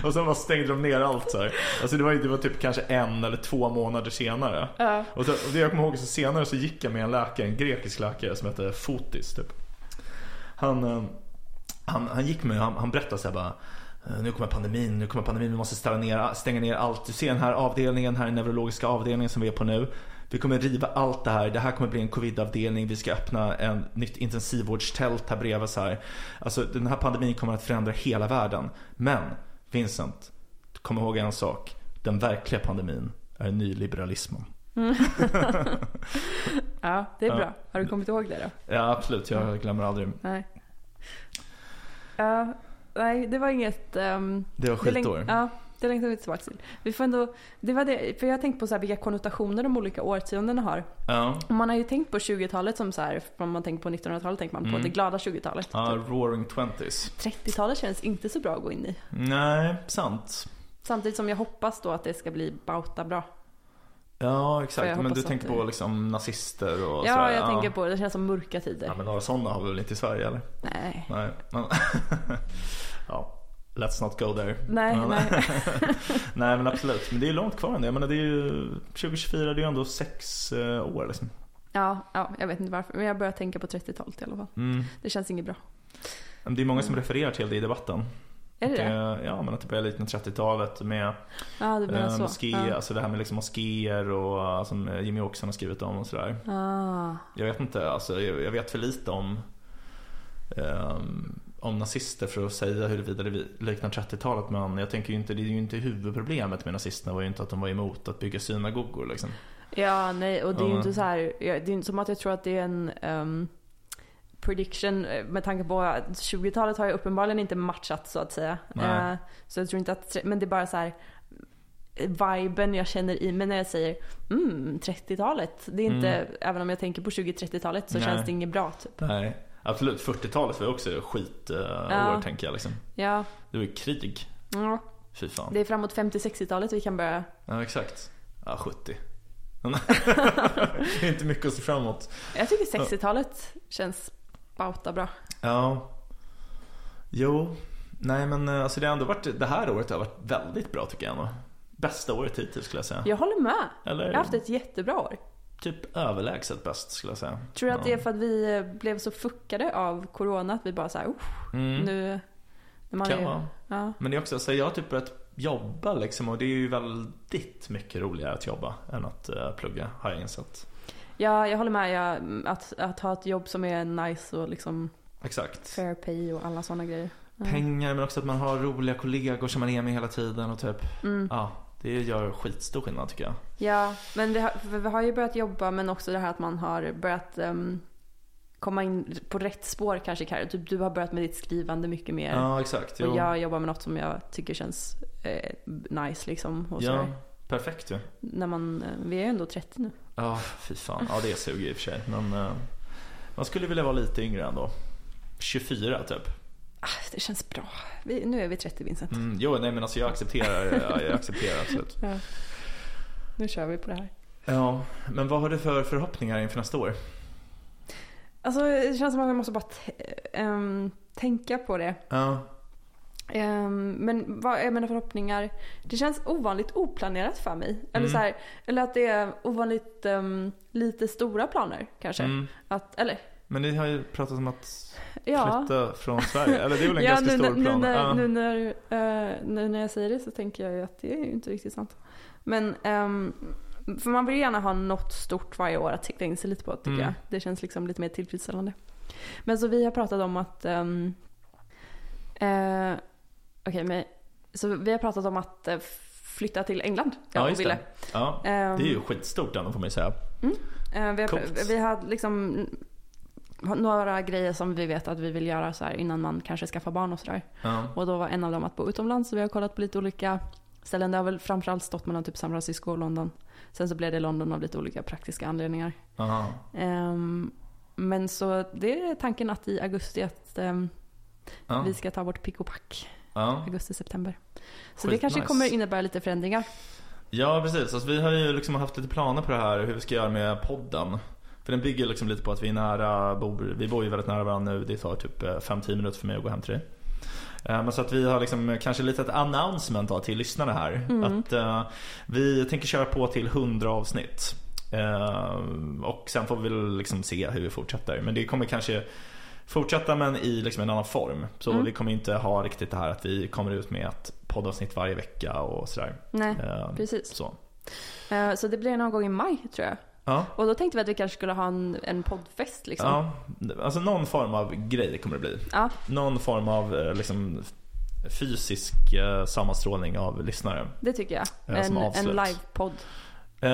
och sen bara stängde de ner allt så här. Alltså det var, det var typ kanske en eller två månader senare. ja. Och, så, och det jag kommer ihåg så senare så gick jag med en läkare, en grekisk läkare som hette Fotis typ. Han, eh, han, han gick med han, han berättade så här bara "Eh, nu kommer pandemin, nu kommer pandemin, vi måste ställa ner, stänga ner allt. Du ser den här avdelningen, här är den neurologiska avdelningen som vi är på nu. Vi kommer riva allt det här, det här kommer bli en covidavdelning, vi ska öppna en nytt intensivvårdstält här bredvid så här. Alltså den här pandemin kommer att förändra hela världen. Men Vincent, kom ihåg en sak. Den verkliga pandemin är nyliberalismen. ja, det är bra. Har du kommit ihåg det då? Ja absolut, jag glömmer aldrig. Nej. Ja, nej, det var inget... ehm, Det var skitår. Ja, det längtar vi tillbaka till. Vi får ändå, det var det, för jag har tänkt på så här vilka konnotationer de olika årtiondena har. Ja, man har ju tänkt på 20-talet som så här, om man tänker på 1900-talet tänker man på Mm. det glada 20-talet. ja Typ. roaring twenties. 30-talet känns inte så bra att gå in i. Nej, sant. Samtidigt som jag hoppas då att det ska bli bauta bra. Ja exakt, men du tänker det- på liksom nazister och ja, sådär. jag tänker på det. Det känns som mörka tider. Ja men några sådana har vi väl inte i Sverige eller? Nej. Nej. Men... ja, let's not go there. Nej, Men- nej. Nej men absolut, men det är långt kvar ändå. Jag menar det är ju 2024, det är ju ändå sex eh, år liksom. Ja, ja, jag vet inte varför. Men jag börjar tänka på 30-talet i alla fall. Mm. Det känns inget bra. Det är många som refererar till det i debatten. Är det det? Ja, men att det börjar likna 30-talet med menar eh, moské, Ja. alltså det här med liksom moskéer och eh, som Jimmy Åkesson har skrivit om och sådär. Ah. Jag vet inte, alltså jag, jag vet för lite om ehm, om nazister för att säga huruvida det liknar 30-talet men jag tänker ju inte, det är ju inte huvudproblemet med nazisterna var ju inte att de var emot att bygga synagogor liksom. Ja, nej, och det är ju inte så här, det är inte som att jag tror att det är en ehm, prediction eh, med tanke på att 20-talet har ju uppenbarligen inte matchat så att säga. Eh, så jag tror inte att, men det är bara så här viben jag känner i mig när jag säger mm, 30-talet. Det är inte, Mm. även om jag tänker på 20-30-talet så Nej. känns det inget bra typ. Nej, absolut. 40-talet var ju också skit eh, Ja. tänker jag liksom. Ja, Det var ju krig. ja. Fy fan. det är framåt 50-60-talet vi kan börja. Ja, exakt. Ja, 70. det är inte mycket att se fram emot. Jag tycker 60-talet känns bauta bra. Ja. Jo. Nej men eh, alltså det har ändå varit, det här året har varit väldigt bra tycker jag ändå. Bästa året hittills skulle jag säga. Jag håller med. Eller Jag har haft ett jättebra år. Typ överlägset bäst skulle jag säga. Tror du att det är Ja. för att vi eh, blev så fuckade av corona att vi bara såhär, Mm. nu... När man Kan vara. ja. Men det är också så jag har typ börjat jobba liksom och det är ju väldigt mycket roligare att jobba än att eh, plugga har jag insett. ja, jag håller med. Jag, att, att ha ett jobb som är nice och liksom Exakt. fair pay och alla sådana grejer. Ja. Pengar men också att man har roliga kollegor som man är med hela tiden och typ, Mm. ja, det gör skitstor skillnad tycker jag. Ja, men vi har, för vi har ju börjat jobba men också det här att man har börjat ehm, komma in på rätt spår kanske Carro. Typ du har börjat med ditt skrivande mycket mer. Ja, exakt. Jo. och jag jobbar med något som jag tycker känns eh, nice liksom. Och Ja. Perfekt ju. När man, eh, vi är ju ändå 30 nu. Ja, fy fan. Ja, det suger i och för sig. Men eh, man skulle vilja vara lite yngre ändå. 24 typ. Ah, det känns bra. Vi, nu är vi 30 Vincent. Mm, jo, nej men alltså jag accepterar, ja, jag accepterar absolut. Ja. Nu kör vi på det här. Ja, men vad har du för förhoppningar inför nästa år? Alltså det känns som att jag måste bara ehm, tänka på det. Ja, Ehm, men vad är mina förhoppningar? Det känns ovanligt oplanerat för mig. Eller, Mm. så här, eller att det är ovanligt ehm, lite stora planer kanske. mm. Att, eller Men ni har ju pratat om att ja. flytta från Sverige. Eller det är väl en ja, ganska nu, stor plan? Nu när, ja. nu, när, eh, nu när jag säger det så tänker jag ju att det är ju inte riktigt sant. Men, ehm, för man vill gärna ha något stort varje år att sikta in sig lite på tycker Mm. jag. Det känns liksom lite mer tillfredsställande. Men så vi har pratat om att um, eh, Okej, men så vi har pratat om att eh, flytta till England. Ja, och just Ville. det. Ja, Ehm, det är ju skitstort ändå får man ju säga. Eh, vi, har, vi har liksom några grejer som vi vet att vi vill göra så här innan man kanske skaffar barn och sådär. Ja. Och då var en av dem att bo utomlands. Så vi har kollat på lite olika ställen. Det har väl framförallt stått mellan typ San Francisco och London. Sen så blev det London av lite olika praktiska anledningar. Ehm, men så det är tanken att i augusti att ehm, Ja. vi ska ta vårt pick och pack. Ja. Augusti-september. Så det Skitnice. kanske kommer innebära lite förändringar. ja, precis. Alltså, vi har ju liksom haft lite planer på det här hur vi ska göra med podden. För den bygger liksom lite på att vi är nära, bor, vi bor ju väldigt nära varandra nu. Det tar typ 5-10 minuter för mig att gå hem till dig. Eh, Men så att vi har liksom kanske lite ett announcement då till lyssnarna här. Att eh, vi tänker köra på till 100 avsnitt. Eh, och sen får vi väl liksom se hur vi fortsätter. Men det kommer kanske fortsätta men i liksom en annan form. Så Mm. vi kommer inte ha riktigt det här att vi kommer ut med ett poddavsnitt varje vecka och sådär. Nej, Eh, precis. Så. Eh, så det blir någon gång i maj tror jag. Ja. Och då tänkte vi att vi kanske skulle ha en, en poddfest liksom. Ja, alltså någon form av grej kommer det bli. Ja. Någon form av eh, liksom fysisk eh, sammanstrålning av lyssnare. Det tycker jag. En, en livepodd. Eh,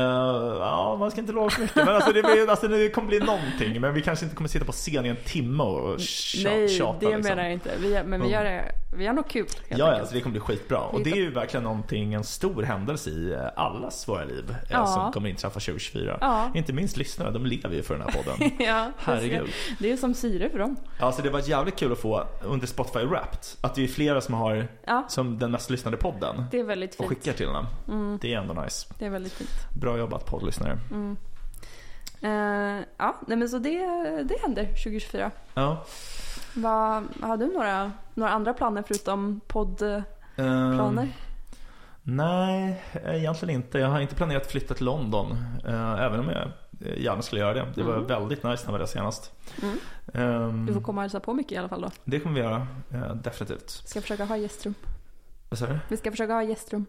ja, man ska inte lova för mycket. Men alltså det, blir, alltså det kommer bli någonting. Men vi kanske inte kommer sitta på scen i en timme och tja, Nej, tjata det liksom. menar jag inte. Vi, men vi Mm. gör det, vi gör något kul. Ja, ja, alltså det kommer bli skitbra. Och det är ju verkligen någonting, en stor händelse i eh, allas våra liv eh, Ja. som kommer inträffa 2024. Ja. Inte minst lyssnarna, de lever ju för den här podden. ja, Herregud. Det är som syre för dem. Alltså det var jävligt kul att få under Spotify Wrapped att det är flera som har Ja, som den mest lyssnade podden det är väldigt och fint. skickar till den. Mm, Det är ändå nice. det är väldigt fint. Bra jobbat poddlyssnare. Mm. Eh, ja, nej men så det, det händer 2024. Ja. Vad, har du några, några andra planer förutom poddplaner? Ehm, nej, egentligen inte. Jag har inte planerat att flytta till London. eh, även om jag gärna skulle göra det. Det var Mm. väldigt nice när jag var där senast. Mm. Ehm, Du får komma och hälsa på mycket i alla fall då. Det kommer vi göra, definitivt. Ska försöka ha gästrum. Vad sa du? Vi ska försöka ha gästrum.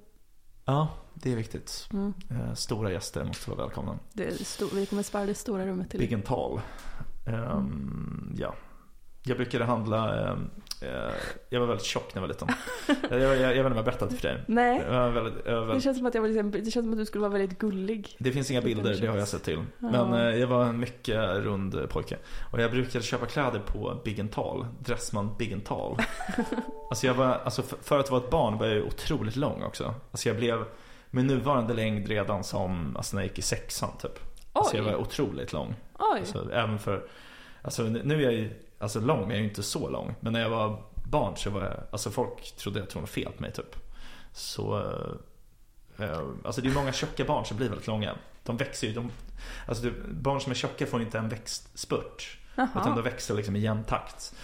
Ja, det är viktigt. Mm. Eh, Stora gäster måste vara välkomna. Stor, vi kommer spara det stora rummet till Big and tall. Ehm, Ja. Jag brukade handla, eh, jag var väldigt tjock när jag var liten. jag, jag, jag vet inte om jag berättat för dig. Nej, väldigt, var det väldigt, känns, som att jag var liksom, det känns som att du skulle vara väldigt gullig. det finns inga Liten bilder, det har jag sett till. Men eh, jag var en mycket rund pojke. Och jag brukade köpa kläder på Big and Tall. Dressman Big and Tall. alltså jag var, alltså för, för att vara ett barn var jag ju otroligt lång också. Alltså jag blev med nuvarande längd redan som, alltså när jag gick i sexan typ. Alltså jag var Oj, otroligt lång. oj. Alltså, även för, alltså nu är jag ju alltså lång, men jag är ju inte så lång. Men när jag var barn så var jag, alltså folk trodde att det var fel på mig typ. Så, eh, eh, alltså det är många tjocka barn som blir väldigt långa. De växer ju, de, alltså det, barn som är tjocka får inte en växtspurt. Utan de växer liksom i jämn takt.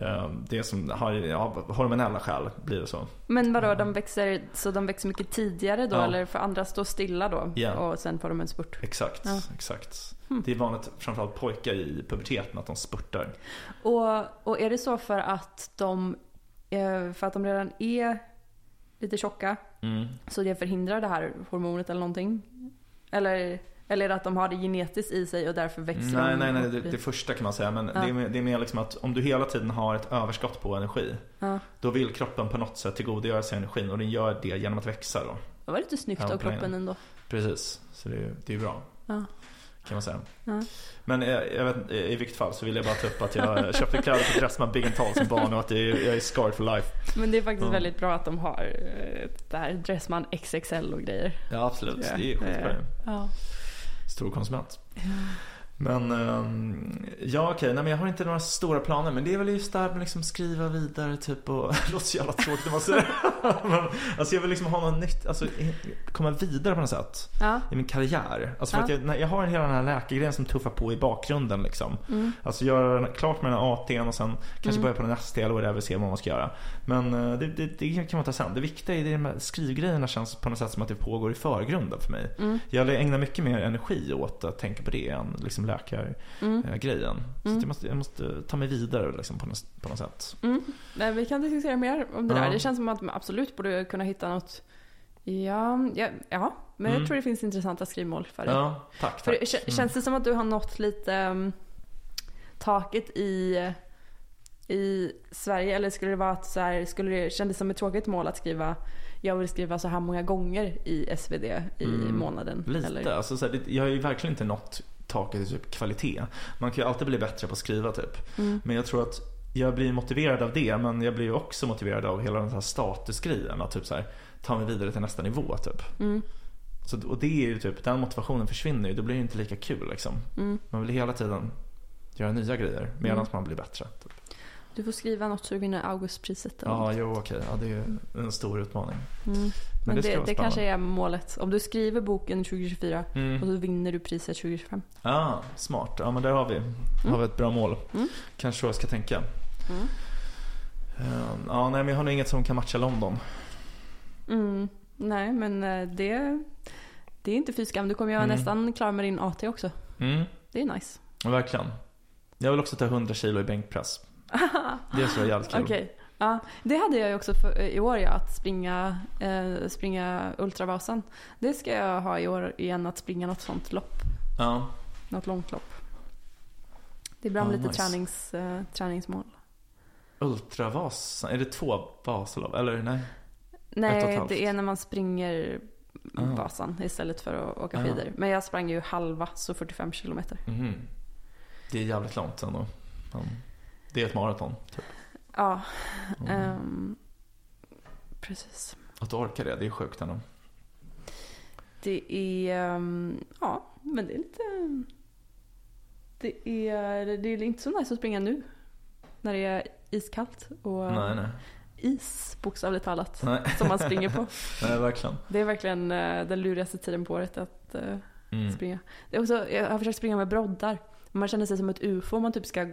Eh, Det som har, ja, hormonella skäl blir det så. Men vadå, de växer, så de växer mycket tidigare då? Ja. Eller för andra står stilla då? Ja. Och sen får de en spurt? Exakt, Ja. exakt. Hmm. Det är vanligt, framförallt pojkar i puberteten, att de spurtar. Och, och är det så för att de, eh, för att de redan är lite tjocka, Mm. så det förhindrar det här hormonet eller någonting? Eller, eller är det att de har det genetiskt i sig och därför växer Nej, de? nej, nej, det, det första kan man säga. Men Ja. det, är, mer- det är mer liksom att om du hela tiden har ett överskott på energi. Ja. Då vill kroppen på något sätt tillgodogöra sig energin och den gör det genom att växa då. Det var lite snyggt av kroppen ändå. Precis, så det är, det är bra. Ja. Kan man säga. Ja. Men eh, jag vet, inte, i vilket fall så vill jag bara ta upp att jag köpte kläder på Dressman Big and Tall som barn och att jag är, jag är scarred for life. Men det är faktiskt Ja. väldigt bra att de har eh, där Dressman XXL och grejer. Ja absolut, Ja, det är skitbra. det- Ja. Stor konsument. Men ehm, ja okej, nej men jag har inte några stora planer men det är väl just det här med liksom skriva vidare typ och det låter så jävla tråkigt när man säger det. men, Alltså jag vill liksom ha något nytt, alltså komma vidare på något sätt Ja. i min karriär. Alltså för Ja. att jag, jag har hela den här läkargrejen som tuffar på i bakgrunden liksom. Mm. Alltså göra klart med den här AT'n och sen kanske Mm. börja på en ST eller whatever, se vad man ska göra. Men eh, det, det, det kan man ta sen. Det viktiga är det med skrivgrejerna känns på något sätt som att det pågår i förgrunden för mig. Mm. Jag ägnar mycket mer energi åt att tänka på det än liksom läkargrejen. Mm. Så Mm. att jag, måste, jag måste ta mig vidare liksom på, något, på något sätt. Mm. Nej, vi kan diskutera mer om det där. Det känns som att man absolut borde kunna hitta något. Ja, ja, ja. men Mm. jag tror det finns intressanta skrivmål för dig. Ja, tack. För tack. kä- känns det som att du har nått lite um, taket i, i Sverige? Eller skulle det vara att så här, skulle det kändes som ett tråkigt mål att skriva jag vill skriva så här många gånger i SvD i Mm. månaden? Lite. Eller? Alltså, så här, jag har ju verkligen inte nått taket i typ kvalitet. Man kan ju alltid bli bättre på att skriva typ. Mm. Men jag tror att jag blir motiverad av det men jag blir ju också motiverad av hela den här statusgrejen. Att typ så här, ta mig vidare till nästa nivå typ. Mm. Så, och det är ju typ, den motivationen försvinner ju. Då blir det inte lika kul liksom. Mm. Man vill hela tiden göra nya grejer medan Mm. man blir bättre. Typ. Du får skriva något så du vinner Augustpriset. Ja, något. jo okej. Ja, det är en stor utmaning. Mm. Men, Men det det, det, kanske är målet. Om du skriver boken 2024 och Mm. så vinner du priset 2025. Ja, smart. Ja, men där har vi, har vi ett bra mål. Mm. Kanske så jag ska tänka. Mm. Eh, Ja, nej men jag har nog inget som kan matcha London. Mm. Nej, men eh, det, det är inte fy skam. Du kommer ju Mm. nästan klar med din AT också. Mm, Det är nice. verkligen. Jag vill också ta 100 kilo i bänkpress. Det skulle vara jävligt kul. Okej. Ja, det hade jag ju också för, i år ja, att springa, eh, springa Ultravasan. Det ska jag ha i år igen, att springa något sånt lopp. Ja. Något långt lopp. Det är bra Ja, lite nice. tränings, eh, träningsmål. Ultravasan, är det två Vasalopp? Eller nej? Nej, det är när man springer Ah. Vasan istället för att åka Ah. skidor. Men jag sprang ju halva, så 45 kilometer. Mhm. Det är jävligt långt ändå. Ja. Det är ett maraton. Typ. Ja, Mm. ehm, precis. Att du orkar det, det är sjukt ändå. Det är, ehm, ja, men det är lite... Det är, det är inte så nice att springa nu. När det är iskallt och Nej, nej. is, bokstavligt talat, Nej, som man springer på. nej verkligen. Det är verkligen eh, den lurigaste tiden på året att eh, Mm. springa. Det är också, jag har försökt springa med broddar. Man känner sig som ett ufo man typ ska,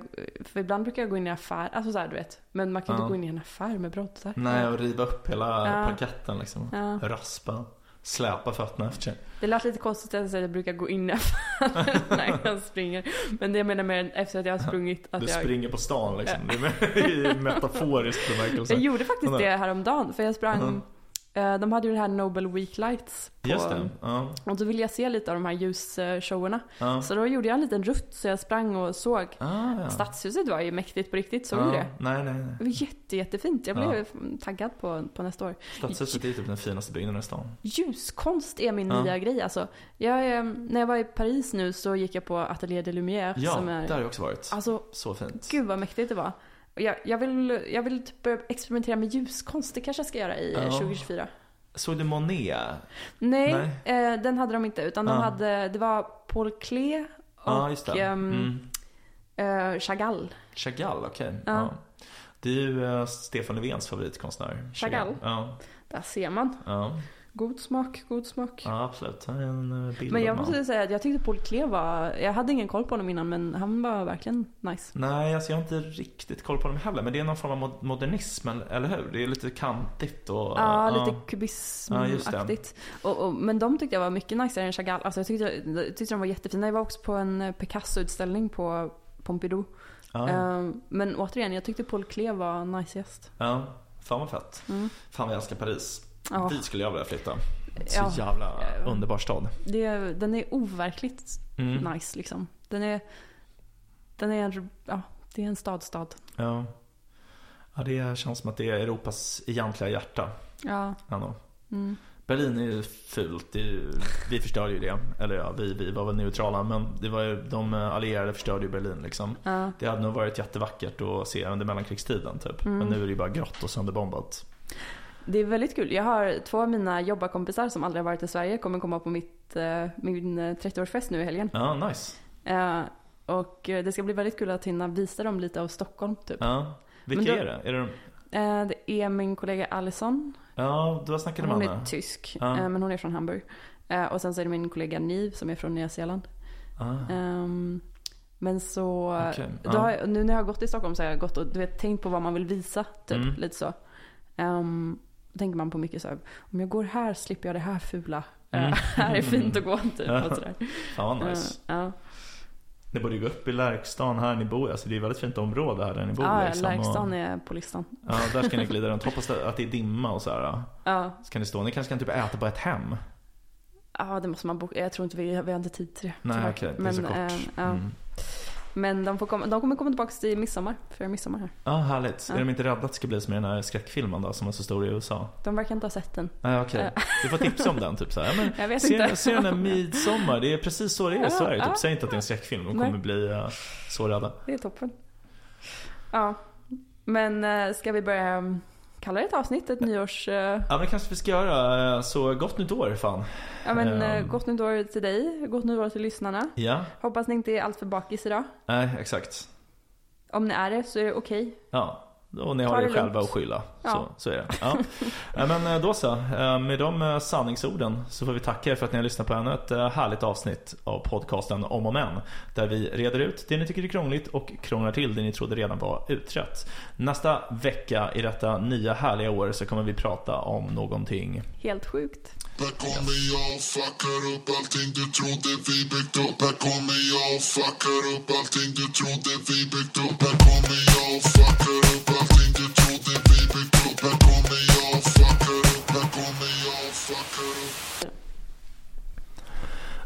för ibland brukar jag gå in i affär, alltså så här, du vet. Men man kan Ja. inte gå in i en affär med broddar. Nej, och riva upp hela Ja. parketten liksom. Ja. Raspa. Släpa fötterna efter sig. Det lät lite konstigt att jag säger att jag brukar gå in i affären när jag springer. Men det jag menar mer efter att jag har sprungit att Du jag... springer på stan liksom. Det är med, i metaforisk bemärkelse. Jag gjorde faktiskt det häromdagen för jag sprang Mhm. Eh, De hade ju det här Nobel Week Lights på, Just det. Ja. Och då ville jag se lite av de här ljusshowerna Ja. Så då gjorde jag en liten rutt så jag sprang och såg Ah, ja. Stadshuset var ju mäktigt på riktigt, såg du det? Nej, nej, nej. Det var jätte, jättefint. Jag blev taggad på, på nästa år. Stadshuset är typ den finaste byggnaden i stan. Ljuskonst är min nya grej alltså. Jag, eh, när jag var i Paris nu så gick jag på Atelier de Lumière Ja, som är... där har jag också varit. Alltså, Så fint. gud vad mäktigt det var. Jag, jag, vill, jag vill typ börja experimentera med ljuskonst. Det kanske jag ska göra i eh, Ja. 2024. Såg du Monet? Nej, Nej. Eh, den hade de inte. Utan de Ja. hade, det var Paul Klee och Ja, ehm, Mm. eh, Chagall. Chagall, okej. Ja. Ja. Det är ju eh, Stefan Löfvens favoritkonstnär. Chagall? Ja. Där ser man. Ja. God smak, god smak. ja, absolut. Han är en eh, bildad Men jag man. måste säga att jag tyckte Paul Klee var, jag hade ingen koll på honom innan men han var verkligen nice. Nej, alltså jag har inte riktigt koll på dem heller. Men det är någon form av mod- modernism, eller hur? Det är lite kantigt och... Ja, ja. lite Ja, kubismaktigt. och, och, men de tyckte jag var mycket niceare än Chagall. Alltså jag tyckte, jag tyckte de var jättefina. Jag var också på en eh, Picasso-utställning på Pompidou. Ja, Ehm, men återigen, jag tyckte Paul Klee var niceast. ja. Fan vad fett. Mm. Fan vad jag älskar Paris. Ja. Dit skulle jag vilja flytta. Så Ja. jävla Ja. underbar stad. Det, den är overkligt Mm. nice liksom. Den är, den är, ja, det är en stadstad. Ja. ja, det känns som att det är Europas egentliga hjärta. Ja. Ändå. Mm. Berlin är ju fult. Det är ju, vi förstörde ju det. Eller ja, vi, vi var väl neutrala. Men det var ju, de allierade förstörde ju Berlin liksom. Ja. Det hade nog varit jättevackert att se under mellankrigstiden typ. Mm. Men nu är det ju bara grått och sönderbombat. Det är väldigt kul. Jag har två av mina jobbarkompisar som aldrig har varit i Sverige kommer komma på mitt, eh, min eh, 30-årsfest nu i helgen. Ja, nice. Eh, och eh, det ska bli väldigt kul att hinna visa dem lite av Stockholm typ. Ja. Vilka då- är det? Är det de... Eh, det är min kollega Alison. Ja, du har snackat med Hon henne. är tysk, Ja. eh, men hon är från Hamburg. Eh, och sen så är det min kollega Niv som är från Nya Zeeland. Ah. Ehm, men så, då ja. har nu när jag har gått i Stockholm så har jag gått och du vet, tänkt på vad man vill visa. Typ, Mm. lite så. Um, tänker man på mycket så här, om jag går här slipper jag det här fula. Mm. här är fint att gå typ. Ja. och sådär. Fan vad nice. Eh, ja, Ni borde gå upp i Lärkstan här ni bor. Alltså det är ett väldigt fint område här där ni bor. ja liksom. Lärkstan och, är på listan. Ja, där ska ni glida runt. Hoppas att det är dimma och så här. Ja, Så kan ni stå. Ni kanske kan typ äta på ett hem. ja det måste man boka. Jag tror inte vi, vi har inte tid till det. Nej okej, det är Men, så kort. eh, ja. Mm. Men de, får komma, de kommer komma tillbaka till midsommar. För midsommar här. Ja, härligt. Ja. Är de inte rädda att det ska bli som i den här skräckfilmen då, som var så stor i USA? De verkar inte ha sett den. Nej okej. Du får tipsa om den typ så här. Men, Jag vet se, inte. se den där Midsommar. Det är precis så det är i Ja, Sverige. Typ. Säg inte att det är en skräckfilm. De Nej. kommer bli eh, så rädda. Det är toppen. Ja, men eh, ska vi börja kalla det ett avsnitt? Ett nyårs... eh, Ja men det kanske vi ska göra. Så gott nytt år fan. Ja men eh, Ehm. gott nytt år till dig, gott nytt år till lyssnarna. Ja, Hoppas ni inte är alltför bakis idag. nej exakt. Om ni är det så är det okej. Ja, och ni har er själva att skylla. Ja. Så, så är det. Ja. Men eh, då så. Eh, Med de eh, sanningsorden så får vi tacka er för att ni har lyssnat på ännu ett härligt avsnitt av podcasten Om och Men. Där vi reder ut det ni tycker är krångligt och krånglar till det ni trodde redan var utrett. Nästa vecka i detta nya härliga år så kommer vi prata om någonting Helt sjukt. Här kommer jag fuckar upp allting du trodde vi byggt upp Här kommer jag fuckar upp allting du trodde vi byggt upp Här kommer jag fuckar upp allting du trodde vi byggt upp Här kommer jag fuckar upp, här kommer jag fuckar upp